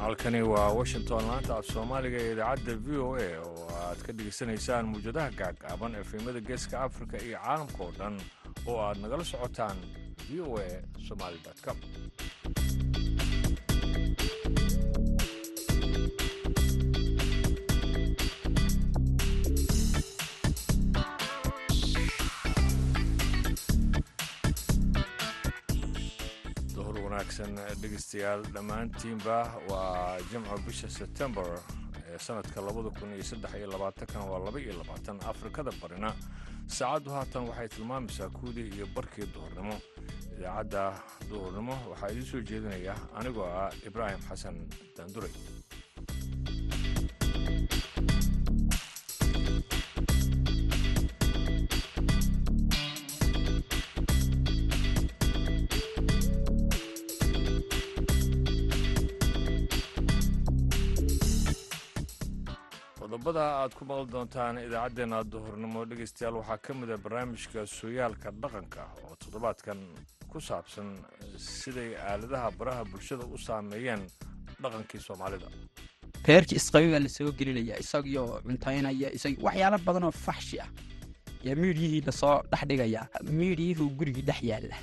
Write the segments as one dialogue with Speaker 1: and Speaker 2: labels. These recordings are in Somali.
Speaker 1: halkani waa washington laanta af soomaaliga ee idaacadda v o a oo aad ka dhegaysanaysaan muwjadaha gaagaaban efemada geeska afrika iyo caalamka oo dhan oo aad nagala socotaan v o a somaali com. Duhur wanaagsan dhegeystayaal dhammaantiinba waa jimco bisha sebtembar ee sanadka waa laba iyo labaatan afrikada barina. Saacaddu haatan waxay tilmaamaysaa kuudii iyo barkii duhurnimo. Idaacadda duhurnimo waxaa idiin soo jeedinaya anigoo ah ibraahim xasan daanduray qodobada aad ku maqli doontaan idaacaddeenna duhurnimo dhegeystayaal waxaa ka mid a barnaamijka sooyaalka dhaqanka oo toddobaadkan ku saabsan siday aaladaha baraha bulshada u saameeyeen dhaqankii soomaalida.
Speaker 2: Reerkii isqabi baa la soo gelinaya isagoo cuntaynaya waxyaalo badan oo faxshi ah yaa miidiyihii la soo dhex dhigaya miidiyihuu gurigii dhex yaalla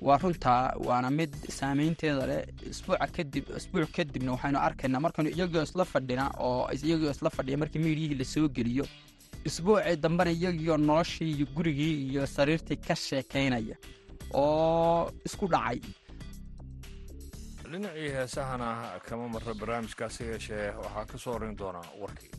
Speaker 2: waa runtaa waana mid saamaynteeda leh isbuuca kadib isbuuc kadibna waxaynu arkaynaa markaynu iyagoo isla fadhina oo iyagoo isla fadhiya markii miidiyihii la soo geliyo. Isbuucii dambena iyagioo noloshii iyo gurigii iyo sariirtii ka sheekaynaya oo isku dhacay.
Speaker 1: Dhinacii heesahana kama marra barnaamijkaasi yeeshee waxaa ka soo horeyn doona warkii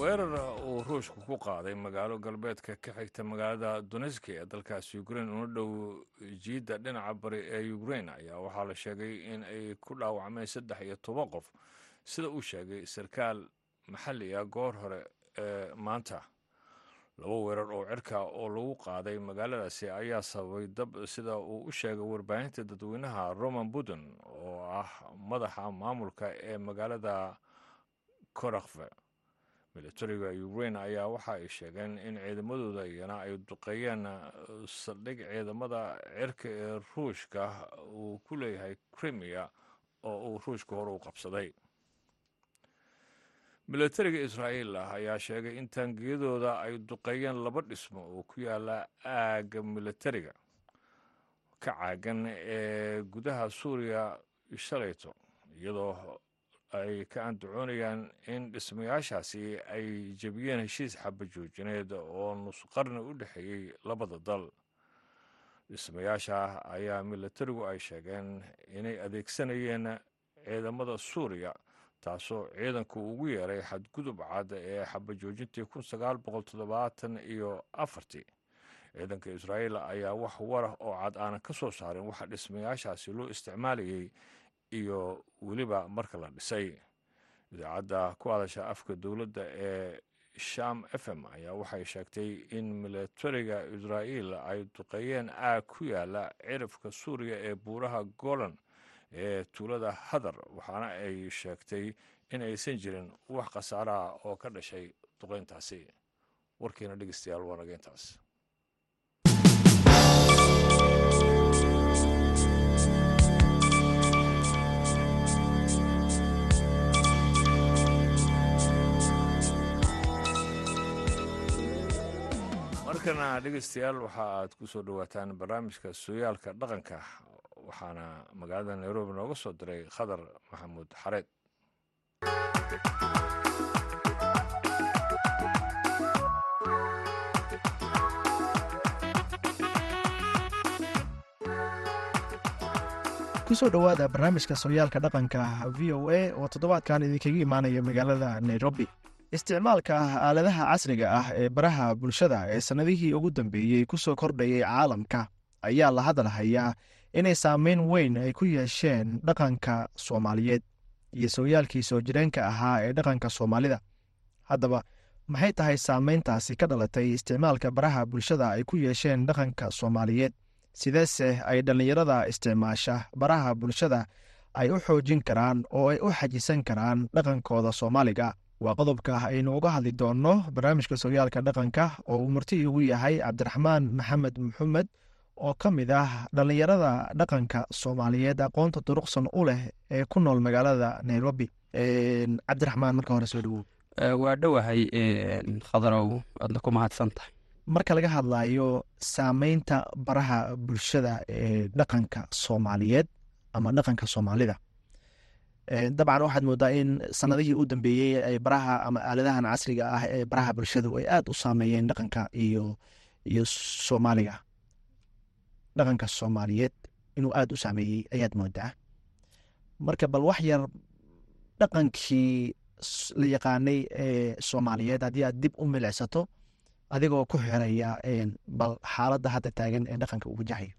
Speaker 1: weerar uu ruushku ku qaaday magaalo galbeedka ka xigta magaalada doneski ee dalkaasi ukrein una dhow jiidda dhinaca bari ee ukrein ayaa waxaa la sheegay in ay ku dhaawacmeen saddex iyo toban qof. Sida uu sheegay sarkaal maxalli ah goor hore ee maanta laba weerar oo cirka oo lagu qaaday magaaladaasi ayaa sababay dab. Sida uu u sheegay warbaahinta dadweynaha roman putin oo ah madaxa maamulka ee magaalada korakve militariga ukrein ayaa waxa ay sheegeen in ciidamadooda iyana ay duqeeyeen saldhig ciidamada cirka ee ruushka uu ku leeyahay krimiya oo uu ruushka hore u qabsaday. Militariga israa'iil ah ayaa sheegay in taangiyadooda ay duqeeyeen laba dhismo oo ku yaalla aagga militariga ka caagan ee gudaha suuriya shalayto iyadoo ay ka andacoonayaan in dhismayaashaasi ay jebiyeen heshiis xabajoojineed oo nusqarni u dhexeeyey labada dal. Dhismayaasha ayaa militarigu ay sheegeen inay adeegsanayeen ciidamada suuriya taasoo ciidanku ugu yeeray xadgudub cad ee xabajoojintii iyo afartii. Ciidanka israa'iil ayaa wax warah oo cad aanan ka soo saarin waxa dhismayaashaasi loo isticmaalayay iyo weliba marka la dhisay idaacadda ku hadasha afka dowladda ee sham f m ayaa waxay sheegtay in militariga israa'iil ay duqeeyeen aag ku yaalla cirifka suuriya ee buuraha golan ee tuulada hadar waxaana ay sheegtay in aysan jirin wax khasaara ah oo ka dhashay duqeyntaasi. Warkiina dhegeystayaal waa naga markana dhegeystayaal waxa aad ku soo dhowaataan barnaamijka sooyaalka dhaqanka. Waxaana magaalada nairobi nooga soo diray khadar maxamuud xareed.
Speaker 3: Kusoo dhowaada barnaamijka sooyaalka dhaqanka v o a oo toddobaadkan idinkaga imaanaya magaalada nairobi isticmaalka aaladaha casriga ah ee baraha bulshada ee sannadihii ugu dambeeyey ku soo kordhayay caalamka ayaa la hadalhayaa inay saameyn weyn ay ku yeesheen dhaqanka soomaaliyeed iyo sooyaalkii soo jireenka ahaa ee dhaqanka soomaalida. Haddaba maxay tahay saameyntaasi ka dhalatay isticmaalka baraha bulshada ay ku yeesheen dhaqanka soomaaliyeed? Sideese ay dhallinyarada isticmaasha baraha bulshada ay u xoojin karaan oo ay u xajisan karaan dhaqankooda soomaaliga waa qodobka aynu uga hadli doonno barnaamijka sooyaalka dhaqanka oo uu marti igu yahay cabdiraxmaan maxamed maxamed oo ka mid ah dhallinyarada dhaqanka soomaaliyeed aqoonta duruqsan u leh ee ku nool magaalada nairobi. Cabdiraxmaan marka hore soo dhawow.
Speaker 2: Waa dhowahay khadarow aadna ku mahadsan tahay.
Speaker 3: Marka laga hadlayo saameynta baraha bulshada ee dhaqanka soomaaliyeed ama dhaqanka soomaalida dabcan waxaad moodaa in sanadihii u dambeeyey ay baraha ama aaladahan casriga ah ee baraha bulshadu ay aada u saameeyeen dhaqanka iyo iyo soomaaliga. Dhaqanka soomaaliyeed inuu aada u saameeyey ayaad moodaa. Marka bal wax yar dhaqankii la yaqaanay ee soomaaliyeed haddii aad dib u milicsato adigoo ku xiraya bal xaaladda hadda taagan ee dhaqanka uu wajahayo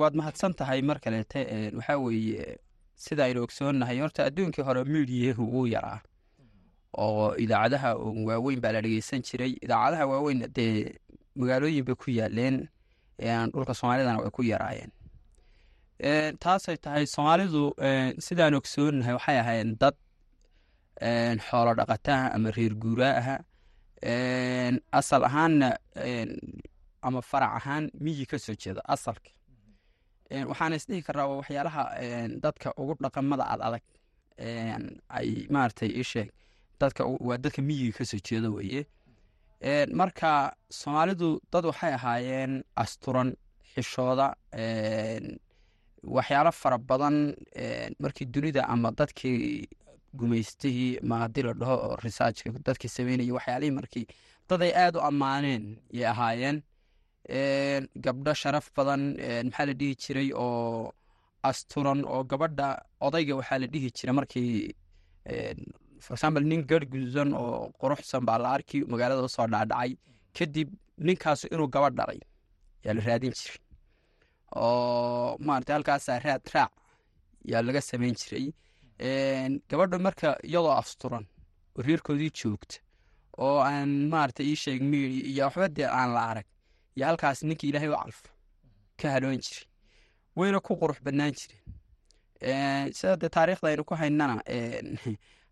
Speaker 2: waad mahadsan tahay mar kaleete waxaa weeye sida aynu ogsoonnahay horta adduunkii hore miidiyahu wuu yaraa. Oo idaacadaha waaweyn baa la dhegeysan jiray. Idaacadaha waaweyn dee magaalooyin bay ku yaaleen dhulka soomaalidana way ku yaraayeen. Taasay tahay soomaalidu sidaan ogsoonnahay waxay ahayn dad xoolo dhaqataha ama reer guuraaha asal ahaanna ama farac ahaan miyi ka jeeda asalka waxaana isdhihi karaa waa waxyaalaha dadka ugu dhaqamada ad adag ay maaragtay isheeg dadka waa dadka miyiga ka soo jeeda weeye. Marka soomaalidu dad waxay ahaayeen asturan xishooda waxyaalo fara badan markii dunida ama dadkii gumaystihii ma haddii la dhaho oo researchka dadkii sameynaya waxyaalihii markii dad ay aada u ammaaneen yay ahaayeen gabdho sharaf badan maxaa la dhihi jiray oo asturan oo gabadha odayga waxaa la dhihi jiray markii for example nin garh gududan oo quruxsan baa la arki magaalada u soo dhaadhacay kadib ninkaasu inuu gabadh dhalay yaa la raadin jiray. Oo maarata halkaasaa raad raac yaa laga samayn jiray. Gabadha marka iyadoo asturan oo reerkoodii joogta oo aan maarata ii sheeg miiri iyo waxba dee aan la arag iyo halkaas ninkii ilaahay u calfa ka haloon jiray wayna ku qurux badnaan jireen sida dee taariikhda aynu ku haynana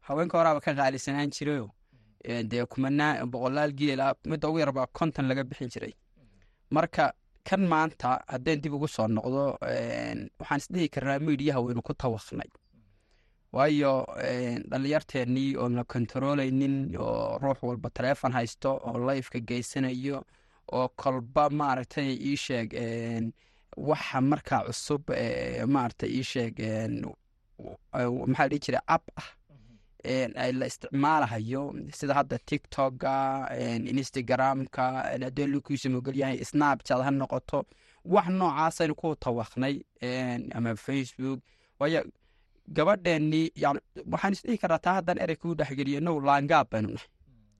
Speaker 2: haweenka horaaba ka qaalisanaan jirayo dee kumanaa boqolaal geela midda ugu yarbaa konton laga bixin jiray. Marka kan maanta haddeen dib ugu soo noqdo waxaan isdhihi karnaa miidiyaha waynu ku tawaknay waayo dhalinyarteennii oon la kontarooleynin oo ruux walba taleefon haysto oo lifeka geysanayo oo kolba maaragtay ii sheeg waxa markaa cusub maaragtay ii sheeg maxaa dhihi jira app ah la isticmaalahayo. Sida hadda tiktoka instagramka haddii lukiisa mogol yahay snapchat ha noqoto. Wax noocaasaynu ku tawaknay ama facebook. Waayo gabadheennii yani waxaan isdhihi karaa taa haddaan erey kuu dhexgeliyo inagu laangaab baynu nahay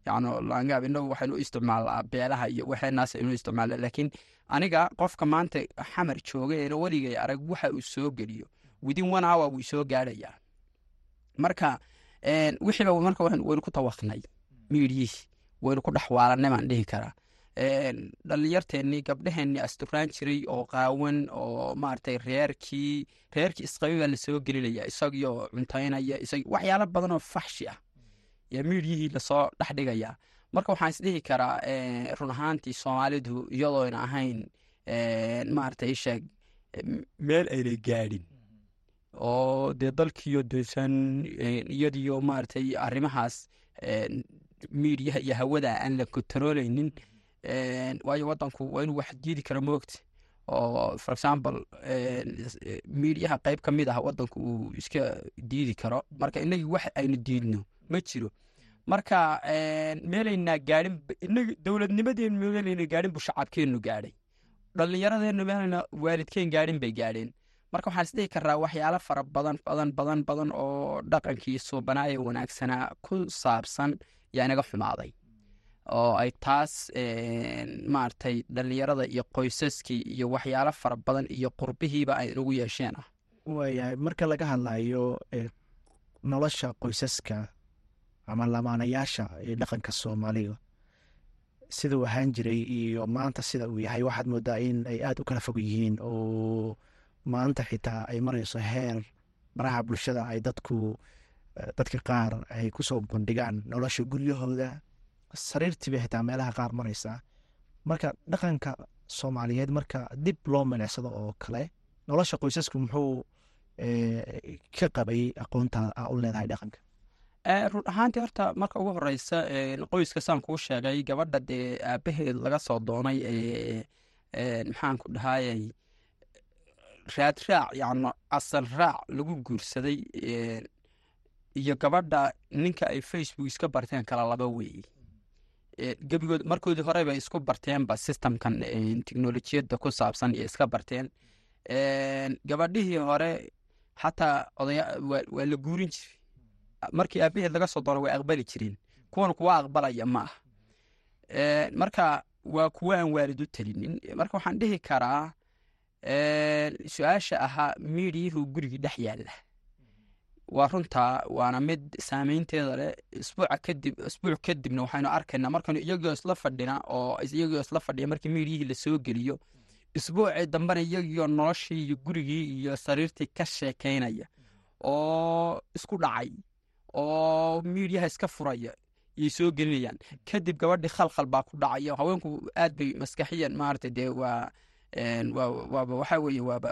Speaker 2: yani laangaab inagu waxaynu u isticmaalaa beelaha iyo waxeenaas aynu isticmaala. Laakiin aniga qofka maanta xamar jooga eena weligay arag waxa uu soo geliyo. Within one hour wuu soo gaadhayaa. Marka wixiiba marka waynu ku tawaknay miidiyihii waynu ku dhexwaalanay baan dhihi karaa. Dhalinyarteennii gabdheheennii asturaan jiray oo qaawan oo maaragtay reerkii reerkii isqabi baa la soo gelinaya isagiyo cuntaynaya isag waxyaalo badan faxshi ah yaa miidiyihii la soo dhexdhigayaa marka waxaan isdhihi karaa run ahaantii soomaalidu iyadoona ahayn maaragtay isheeg meel ayna gaadhin. Oo dee dalkiiyo desan iyadiyo maaragtay arrimahaas miidiyaha iyo hawada aan la kontarooleynin waayo wadanku waa inuu wax diidi karo moogta oo for example miidiyaha qeyb ka mid ah wadanku uu iska diidi karo. Marka inagii wax aynu diidno ma jiro. Marka meelaynaa gaadhin inag dowladnimadeen meelayna gaadhin bu shacabkeennu gaadhay. Dhallinyaradeennu meelayna waalidkeen gaadhin bay gaadheen. Marka waxaan isdhihi karaa waxyaalo fara badan badan badan badan oo dhaqankii suubanaaye wanaagsanaa ku saabsan yaa inaga xumaaday oo ay taas maaragtay dhallinyarada iyo qoysaskii iyo waxyaalo fara badan iyo qurbihiiba ay nagu yeesheen ah.
Speaker 3: Waayahay marka laga hadlayo eh, nolosha qoysaska ama lamaanayaasha ee dhaqanka soomaaliga siduu ahaan jiray iyo maanta sida uu yahay waxaad moodaa in ay aada u kala fog yihiin oo maanta xitaa ay marayso heer baraha bulshada ay dadku eh, dadka qaar ay ku soo bandhigaan nolosha guryahooda sariirtiiba xitaa meelaha qaar maraysaa marka dhaqanka soomaaliyeed marka dib loo melecsado oo kale nolosha qoysasku muxuu eh, ka qabay aqoonta a u leedahay dhaqanka?
Speaker 2: Eh, run ahaantii horta marka ugu horeysa eh, qoyska saan kuu sheegay gabadha dee aabaheed laga soo doonay eh, eh, maxaan ku dhahayay raad raac yacni asal raac lagu guursaday iyo gabadha ninka ay facebook iska barteen kala laba weeye gebigood markoodii hore bay isku barteenba systemkan teknolojiyadda ku saabsan iyo iska barteen. Gabadhihii hore xataa odaya waa la guurin jiray. Markii aabaheed laga soo doono way aqbali jireen kuwan kuwa aqbalaya ma Eh, marka waa kuwa aan waalid u telinin marka waxaan dhihi karaa su'aasha ahaa miidiyuhu gurigii dhex yaalla waa runtaa waana mid saameynteeda leh. Isbuuca kadib isbuuc kadibna waxaynu arkaynaa markaynu iyagoo isla fadhina oo iyagoo isla fadhiya markii miidiyihii la soo geliyo. Isbuucii dambena iyagoo noloshii iyo gurigii iyo sariirtii ka sheekeynaya oo isku dhacay oo miidiyaha iska furaya yay soo gelinayaan. Kadib gabadhii khalkhal baa ku dhacaya. Haweenku aad bay maskaxiyan maarata dee waa waaba waxaa weeye waaba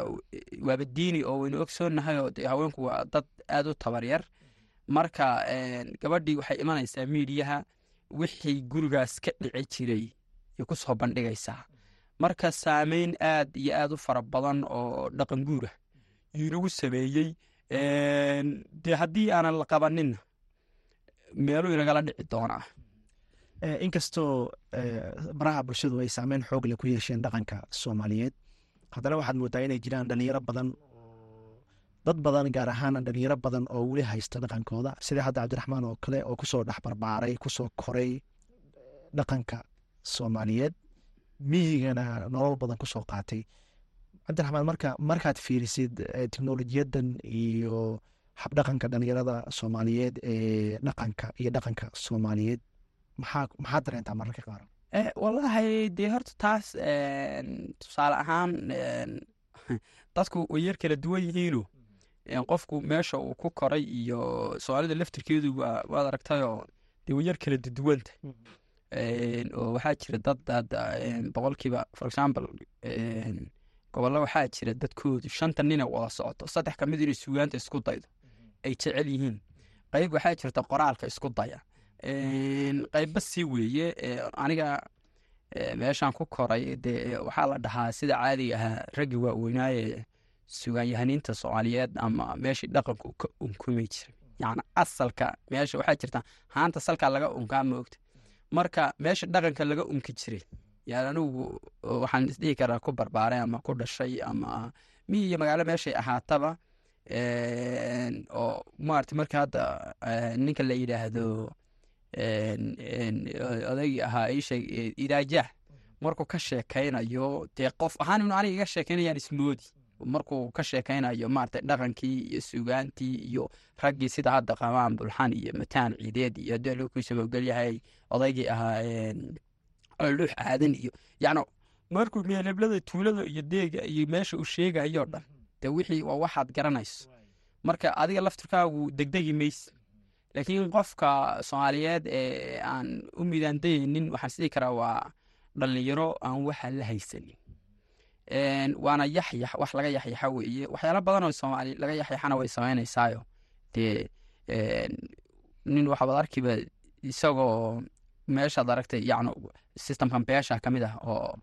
Speaker 2: waaba diini oo waynu ogsoonahay oo dee haweenku waa dad aad u tabaryar marka gabadhii waxay imanaysaa miidiyaha wixii gurigaas ka dhici jiray ay ku soo bandhigaysaa. Marka saameyn aad iyo aad u fara badan oo dhaqan guura yuu inagu sameeyey. Dee haddii aanan la qabaninna meeluu inagala dhici doonaa
Speaker 3: inkastoo eh, baraha bulshadu ay saameyn xoog leh ku yeesheen dhaqanka soomaaliyeed haddana waxaad moodaa inay jiraan dhalinyaro badan dad badan gaar ahaan dhalinyaro badan oo weli haysta dhaqankooda. Sida hadda cabdiraxmaan oo kale oo ku soo dhex barbaaray ku soo koray eh, dhaqanka soomaaliyeed miyigana nolol badan ku soo qaatay. Cabdiraxmaan marka markaad fiirisid eh, teknolojiyadan iyo habdhaqanka dhalinyarada soomaaliyeed ee dhaqanka iyo dhaqanka soomaaliyeed maxaa dareentaa mararka qaar?
Speaker 2: Eh, wallaahi dee horta taas tusaale ahaan dadku way yar kala duwan yihiino qofku meesha uu ku koray iyo soomaalida laftirkeedu waa waad aragtayoo dee way kala duduwanta oo waxaa jira dad boqolkiiba for example gobollo waxaa jira dadkoodu shanta nina wada socoto saddex ka mid inay sugaanta isku daydo ay jecel yihiin. Qayb waxaa jirta qoraalka isku daya Een, qaybba sii weeye ee, aniga ee, meeshaan ku koray dee waxaa la dhahaa sida caadiga ahaa raggi waaweynaaye sugaanyahaniinta soomaaliyeed ama meeshii dhaqanku ka unkumi jiray. Yacni asalka meesha waxaa jirta haanta salkaa laga unkaa moogta marka meesha dhaqanka laga unki jiray yani anigu waxaan isdhihi karaa ku barbaaray ama ku dhashay ama miyi iyo magaalo meeshay ahaataba oo maarata marka hadda ninka la yidhaahdo odaygii ahaa iisheeg idaajah markuu ka sheekaynayo dee qof ahaan aniga iga sheekaynayaan ismoodi markuu ka sheekaynayo maarata dhaqankii iyo sugaantii iyo raggii sida hadda qamaan bulxan iyo mataan ciideed iyo haddii lagu sababgelyahay odaygii ahaa luux aadan iyo yacni markuu meeleblada tuulada iyo deega iyo meesha uu sheegayo dhan dee wixii waa waxaad garanayso. Marka adiga laftirkaagu degdegi mayse laakiin qofka soomaaliyeed ee aan u midaandayeynin waxaan isdhihi karaa waa dhalinyaro aan waxa la haysanin. Waana yaxyax wax laga yaxyaxa weeye. Waxyaalo badan oo soomaali laga yaxyaxana way samaynaysaayo dee nin waxaad arkiba isagoo meeshaad aragtay yacni systemkan beesha ka mid ah oo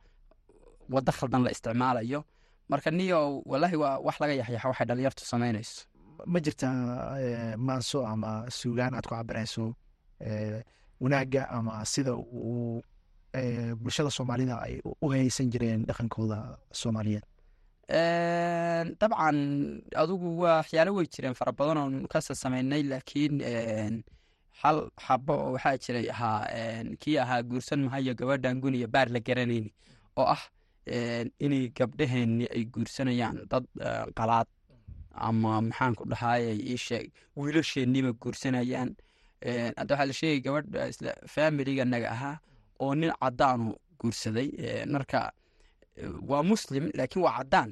Speaker 2: waddo khaldan la isticmaalayo. Marka niyo wallahi waa wax laga yaxyaxa waxay dhalinyartu samaynayso
Speaker 3: ma jirtaa eh, maanso ama suugaan aad ku cabirayso eh, wanaagga ama sida uu eh, bulshada soomaalida ay u- haysan jireen dhaqankooda soomaaliyeed?
Speaker 2: Dabcan adigu waa waxyaalo way jireen fara badan oon kasa samaynay laakiin hal xabo oo waxaa jiray ahaa kii ahaa guursan mahayo gabadhan guniya baar la garanayni oo ah inay gabdhaheenni ay guursanayaan dad qalaad ama maxaan ku dhahaye ii sheeg guursanayaan. Hadda waxaa la sheegay gabadha isla familiganaga ahaa oo nin cadaanu guursaday. Marka waa muslim laakiin waa cadaan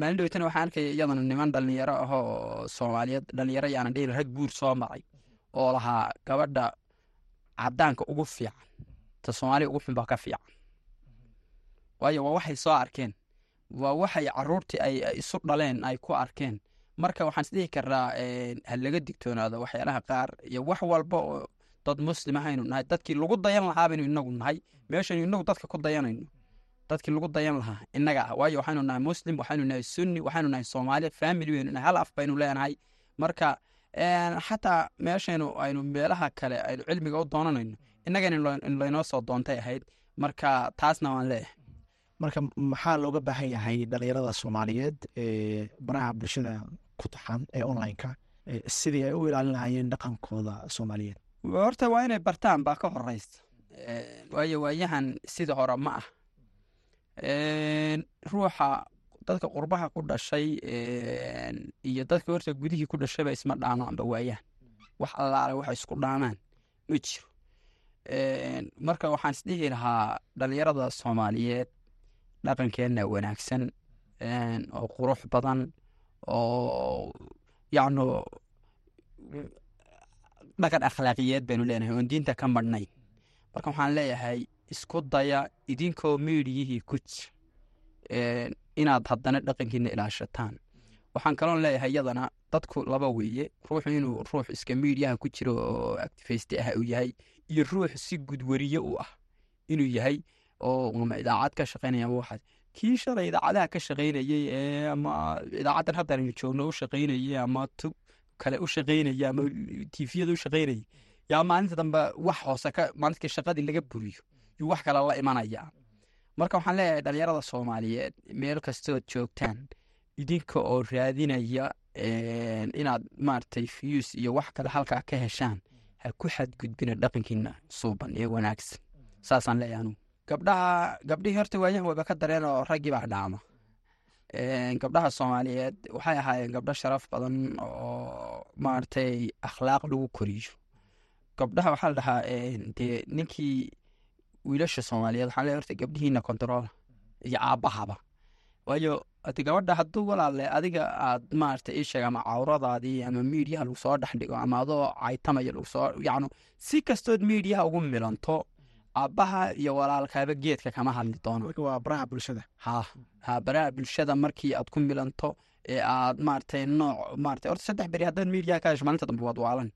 Speaker 2: maalin dhowtana waxaan arkaya iyadana niman dhalinyaro ah oo soomaaliyeed dhalinyaro yaanan dhihin rag guur soo maray oo lahaa gabadha cadaanka ugu fiican. Ta soomaaliya ugu xun baa ka fiican. Waayo waa waxay soo arkeen waa waxay caruurtii ay isu dhaleen ay ku arkeen. Marka waxaan isdhihi karnaa ha laga digtoonaado waxyaalaha qaar iyo wax walba oo dad muslim ahaynu nahay. Dadkii lagu dayan lahaa baynu inagu nahay. Meeshaynu inagu dadka ku dayanayno. Dadkii lagu dayan lahaa innaga ah. Waayo waxaynu nahay muslim waxaynu nahay sunni waxaynu nahay soomaali family baynu nahay hal af baynu leenahay. Marka xataa meeshaynu aynu meelaha kale aynu cilmiga u doonanayno innagana in lo- in laynoo soo doontay ahayd. Marka taasna waan leeyahay
Speaker 3: marka maxaa looga baahan yahay dhalinyarada soomaaliyeed ee baraha bulshada ku taxan ee online-ka sidii ay u ilaalin lahaayeen dhaqankooda soomaaliyeed?
Speaker 2: Horta waa inay bartaan baa ka horeysa waayo waayahan sida hore ma ah. Ruuxa dadka qurbaha ku dhashay iyo dadka horta gudihii ku dhashayba isma dhaamaanba waayahan. Wax allaale waxa isku dhaamaan ma jiro. Marka waxaan isdhihi lahaa dhalinyarada soomaaliyeed dhaqankeenna wanaagsan oo qurux badan oo yacno dhaqan akhlaaqiyeed baynu leenahay oon diinta ka madhnayn marka waxaan leeyahay isku daya idinkoo miidiyihii ku jir inaad haddana dhaqankiina ilaashataan. Waxaan kaloon leeyahay iyadana dadku laba weeye ruuxu inuu ruux iska miidiyaha ku jiro oo activist ah uu yahay iyo ruux si gudwariye u ah inuu yahay oo ama idaacad ka shaqaynaya ama waxaas kii shalay idaacadaha ka shaqaynayey ee ama idaacaddan hadda aynu joogno u shaqaynayey ama tu kale u shaqaynaya ama tifiyada u shaqaynayay yaa maalinta dambe wax hoose ka maalinta shaqadii laga buriyo yuu wax kale la imanaya marka waxaan leeyahay dhalinyarada soomaaliyeed meel kastood joogtaan idinka oo raadinaya inaad maaragtay fiyus iyo wax kale halkaa ka heshaan ha ku xadgudbina dhaqankiina suuban ee wanaagsan saasaan leeyahay anugu gabdhaha gabdhihii horta waayahan wayba ka dareen oo raggii baa dhaama. Gabdhaha soomaaliyeed waxay ahaayeen gabdho sharaf badan oo maaragtay akhlaaq lagu koriyo gabdhaha waxaa la dhahaa dee ninkii wiilasha soomaaliyeed waxaa leeyahay horta gabdhihiina control iyo aabbahaba waayo hadi gabadha hadduu walaalle adiga aad maaragtay ii sheeg ama cawradaadii ama miidiyaha lagu soo dhex dhigo ama adoo caytamaya lagu soo yacnu si kastood miidiyaha ugu milanto aabbaha iyo walaalkaaba geedka kama hadli doono.
Speaker 3: Marka waa baraha bulshada.
Speaker 2: Markii aad ku milanto ee aad maaragtay nooc maaragtay horta saddex beri haddaad miidiyaha ka hesho maalinta dambe waad waalan.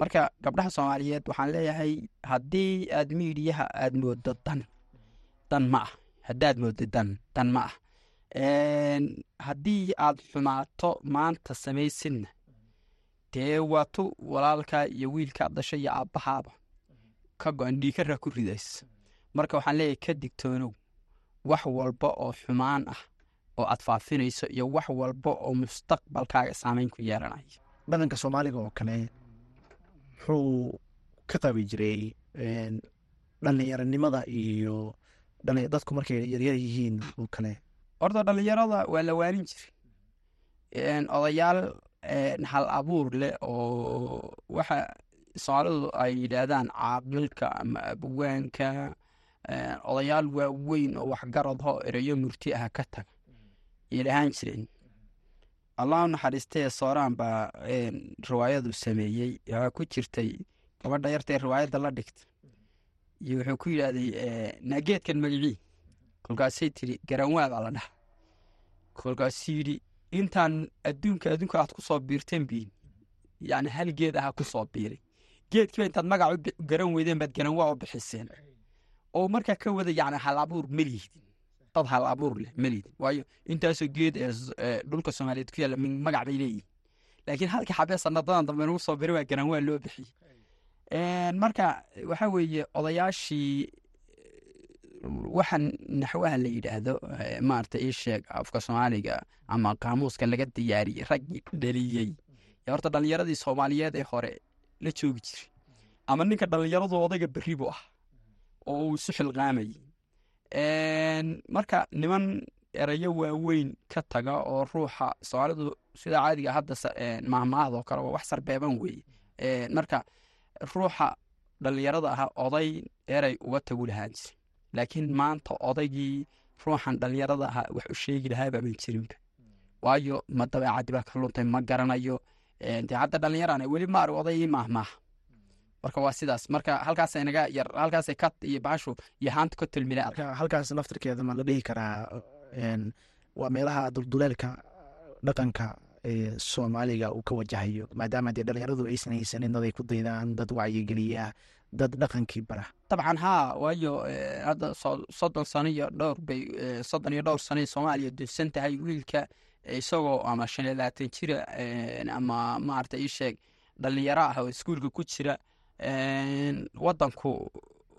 Speaker 2: Marka gabdhaha soomaaliyeed waxaan leeyahay haddii aad miidiyaha aad moodo dan. Dan ma ah. Haddaad moodo dan dan ma ah. Haddii aad xumaato maanta samaysidna dee waa tu walaalkaa iyo wiilkaad dhashay iyo aabbahaaba ka go-an dhiikara ku ridaysa. Marka waxaan leeyahay ka digtoonow wax walba oo xumaan ah oo aad faafinayso iyo wax walba oo mustaqbalkaaga saameyn ku yeelanaya.
Speaker 3: Dhaqanka soomaaliga oo kale muxuu ka qabi jiray dhalinyaranimada iyo dadku markay yaryar yihiin oo kale.
Speaker 2: Horta dhalinyarada waa la waanin jiray. Een, odayaal hal abuur leh oo waxa soomaalidu ay yidhaahdaan caaqilka ama abwaanka odayaal waaweyn oo waxgaradho ereyo murti ah ka taga yay dhahaan jireen allah naxariistee sooraan baa riwaayadu sameeyey. Waxaa ku jirtay gabadha yartee riwaayadda la dhigta iyo wuxuu ku yidhaahday naageedkan magicii. Kolkaasay tiri garanwaa baa la dhaha kolkaasuu yidhi intaan adduunka adduunka aad ku soo biirteen biin yani hal geed aha ku soo biiray geedkiiba intaad magac garan weydeen baad garanwaa u bixiseen. Oo markaa ka wada yani hal abuur ma lihdin dad hal abuur leh ma lihdin waayo intaasoo geed ee dhulka soomaaliyeed ku yaalla magac bay leeyihiin laakiin halka xabee sanadadan dambe nagu soo biray waa garanwaa loo bixiyey marka waxa weeye odayaashii waxaan naxwaha la yidhaahdo maarata ii sheeg afka soomaaliga ama qaamuuska laga diyaariyey raggii dhaliyey. Horta dhalinyaradii soomaaliyeed ee hore la joogi jiray. Ama ninka dhallinyaradu odayga berri buu ah oo uu isu xilqaamayay Een, marka niman erayo waaweyn ka taga oo ruuxa soomaalidu sida caadiga hadda mahmaahda oo kale waa wax sarbeeban weeye. Marka ruuxa dhallinyarada ah oday erey uga tagu lahaan jiri laakiin maanta odaygii ruuxan dhallinyarada ahaa wax u sheegi lahaaba ban jirinba waayo ma dabeecaddi baa ka luntay ma garanayo Dee hadda dhallinyarana weli ma arag odaygii maahmaaha marka waa sidaas. Marka halkaasay naga yar halkaasay kat iyo baashu iyo haanta ka
Speaker 3: marka halkaas naftirkeeda ma la dhihi karaa waa meelaha dulduleelka dhaqanka ee soomaaliga uu ka wajahayo. Maadaama dee dhalinyaradu aysan haysanin dad ay ku daydaan dad wacyigeliya dad dhaqankii bara.
Speaker 2: Dabcan haa waayo hadda so- soddon sano iyo dhowr bay soddon iyo dhowr sano soomaaliya dunsan tahay wiilka isagoo ama shan iyo labaatan jira ama maarata ii sheeg dhalinyaro ah oo iskuulka ku jira wadanku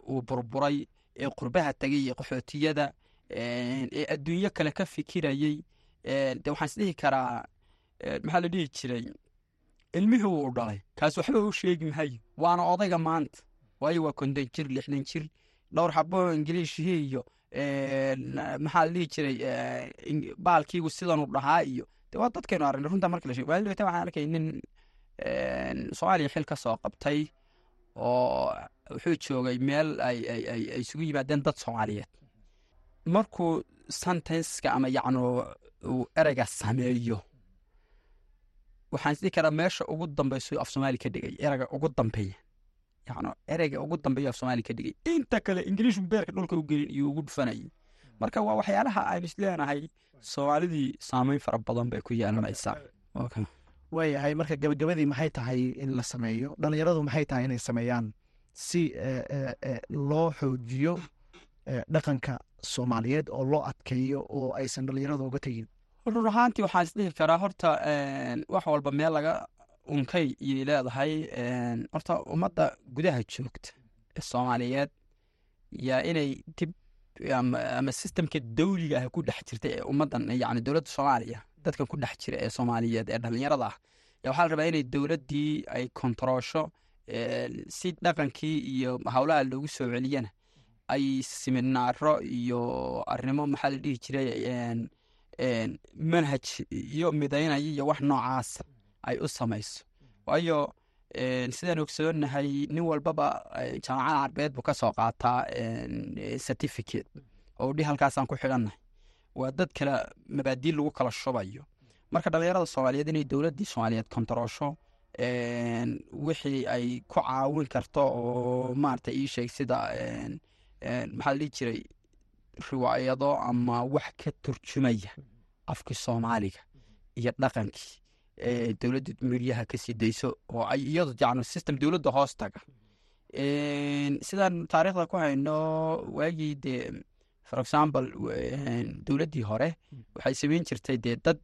Speaker 2: uu burburay ee qurbaha tegay iyo qaxootiyada ee adduunyo kale ka fikirayey de waxaan isdhihi karaa maxaa la dhihi jiray? Ilmihii uu dhalay. Kaas waxba u sheegi mahayo waana odayga maanta. Waayo waa konton jir lixdan jir dhowr xabo ingiliishihii iyo maxaa la dhihi jiray baalkiigu sidanu dhahaa iyo de waa dadkaynu aragnay runta marka la sheego. Waalidata waxaan arkay nin soomaaliya xil ka soo qabtay oo wuxuu joogay meel ay isugu yimaadeen dad soomaaliyeed. Markuu sentenska ama yacnu uu ereyga sameeyo waxaan isdhihi karaa meesha ugu dambeyso af soomaali ka dhigay ereyga ugu dambeeya yacnu ereyga ugu dambeeya af soomaali ka dhigay. Inta kale ingiliishu beerka dhulka u gelin iyo ugu dhufanayay marka waa waxyaalaha aynu isleenahay soomaalidii saameyn fara badan bay ku yeelanaysaa
Speaker 3: waayahay marka gabagabadii maxay tahay in la sameeyo? Dhalinyaradu maxay tahay inay sameeyaan si eh, eh, eh, loo xoojiyo dhaqanka soomaaliyeed oo loo adkeeyo oo aysan dhalinyaradu uga tegin?
Speaker 2: Run ahaantii waxaan isdhihi karaa horta wax walba meel laga unkay iyay leedahay horta ummadda gudaha joogta ee soomaaliyeed yaa inay dib ama, sistemka dawliga ah ku dhex jirta ee ummaddan yacni dowladda soomaaliya dadkan ku dhex jira ee soomaaliyeed ee dhallinyarada ah yaa waxaa la rabaa inay dowladdii ay kontaroosho si dhaqankii iyo howlaha loogu soo celiyana ay siminaaro iyo arrimo maxaa la dhihi jiray manhaj iyo midaynaya iyo wax noocaas ay u samayso. Waayo een, sidaan ogsoonahay nin walbaba jaamacada carbeed buu ka soo qaataa certificate oo dhi halkaasaan ku xidhannahay. Waa dad kale mabaadii lagu kala shubayo. Marka dhalinyarada soomaaliyeed inay dowladdii soomaaliyeed kontaroosho wixii ay ku caawin karto oo maarata ii sheeg sida maxaa la dhihi jiray riwaayado ama wax ka turjumaya afkii soomaaliga iyo dhaqankii dowladda miryaha ka sii dayso oo ay iyadu yacni system dowladda hoos taga. Sidaan taariikhda ku hayno waagii dee for example dowladdii hore waxay samayn jirtay dee dad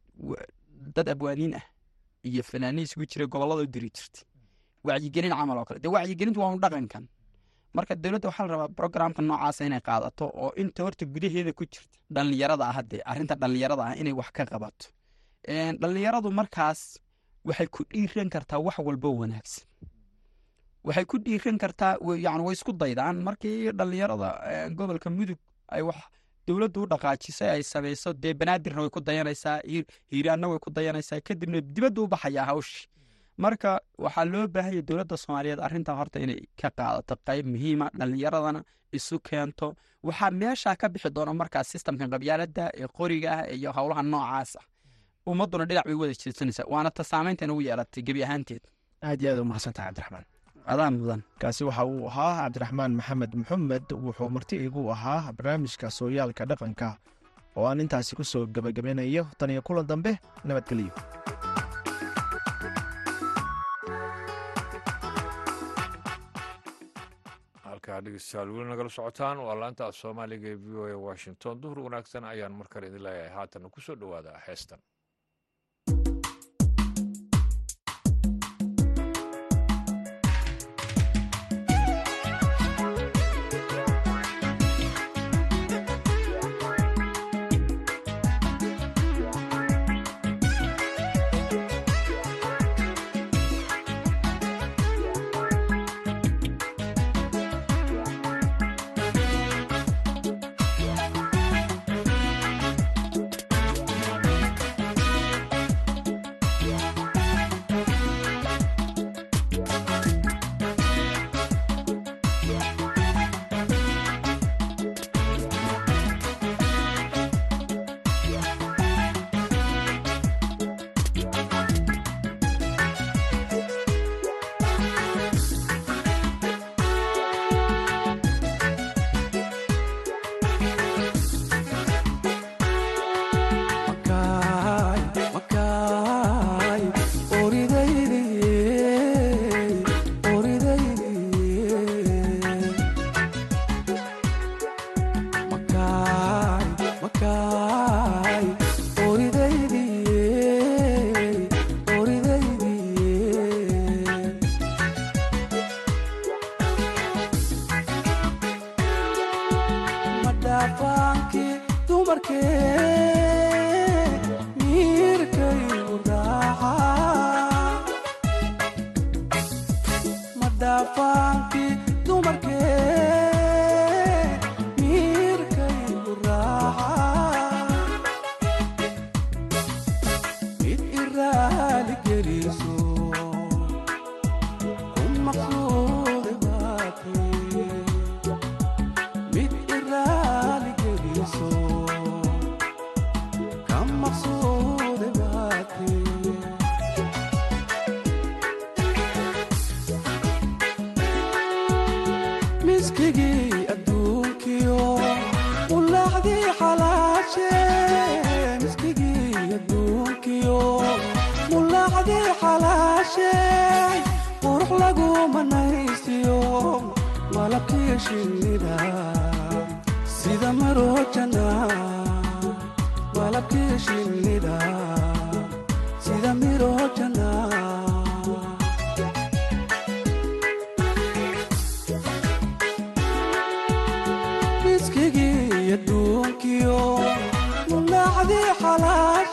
Speaker 2: dad abwaaniin ah iyo fanaaniin isugu jiray gobollada u diri jirtay. Wacyigelin camal oo kale. Dee wacyigelintu waa un dhaqankan marka dowladda waxaa la rabaa programka noocaasa inay qaadato oo inta horta gudaheeda ku jirta dhallinyarada ah haddee arrinta dhallinyarada ah inay wax ka qabato Een, dhallinyaradu markaas waxay ku dhiiran kartaa wax walbo wanaagsan. Waxay ku dhiiran kartaa yacni way isku daydaan. Markii dhallinyarada eh, gobolka mudug ay wax dowladdu u dhaqaajisay ay samayso dee banaadirna way ku dayanaysaa hiir- hiiraanna way ku dayanaysaa. Kadibna dibadda u baxayaa hawshii marka waxaa loo baahanya dowladda soomaaliyeed arrintaa horta inay ka qaadato qayb muhiima dhallinyaradana isu keento. Waxaa meeshaa ka bixi doona markaas sistamkan qabyaaladda ee qoriga ah iyo howlaha noocaas ah ummadduna dhinac bay wada jeedsanaysaa waana ta saameynta ugu yeelatay gebi ahaanteed
Speaker 3: aad iyo aad u mahadsantahay cabdiraxmaan
Speaker 2: adaa mudan
Speaker 3: kaasi waxa uu ahaa cabdiraxmaan maxamed maxamed wuxuu marti igu ahaa barnaamijka sooyaalka dhaqanka oo aan intaasi ku soo gebagabanayo tan iyo kulan dambe nabadgelyo
Speaker 1: halkaa dhegeystayaal weli nagala socotaan waa laanta af soomaaliga ee v o a washington duhur wanaagsan ayaan mar kale idin leeyahay haatan ku soo dhowaada heestan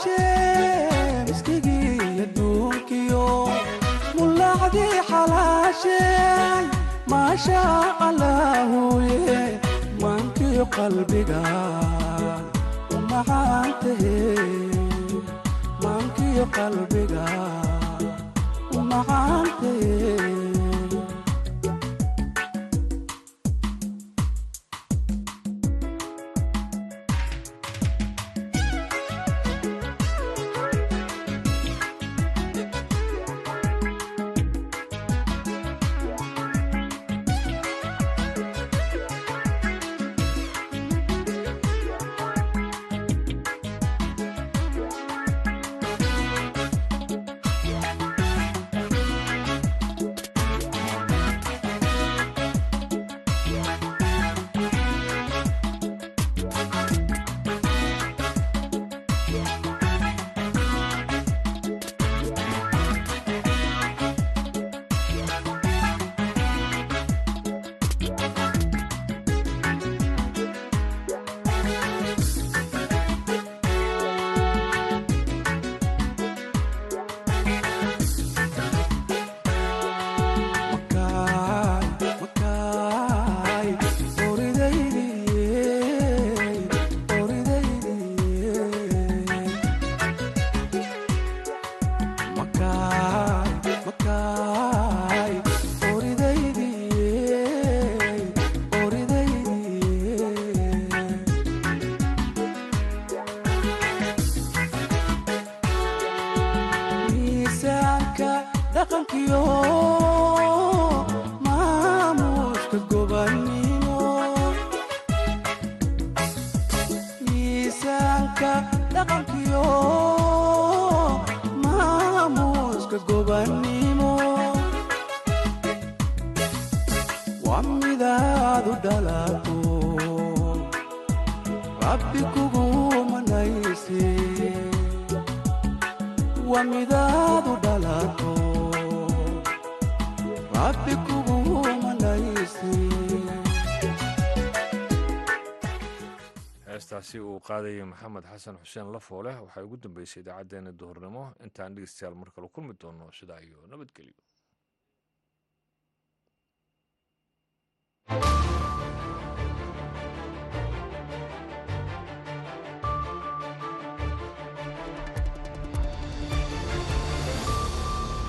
Speaker 4: xalaashe miskigii adduunkiyo mulaacdii xalaashe maasha allaahuye maankiyo qalbiga u macaantahe maankiyo qalbiga u macaantahe
Speaker 1: qaadaya maxamed xasan xuseen lafooleh waxay ugu dambeysay idaacadeena duhurnimo intaan dhegeystayaal mar kale kulmi doono sidaa iyo nabadgelyo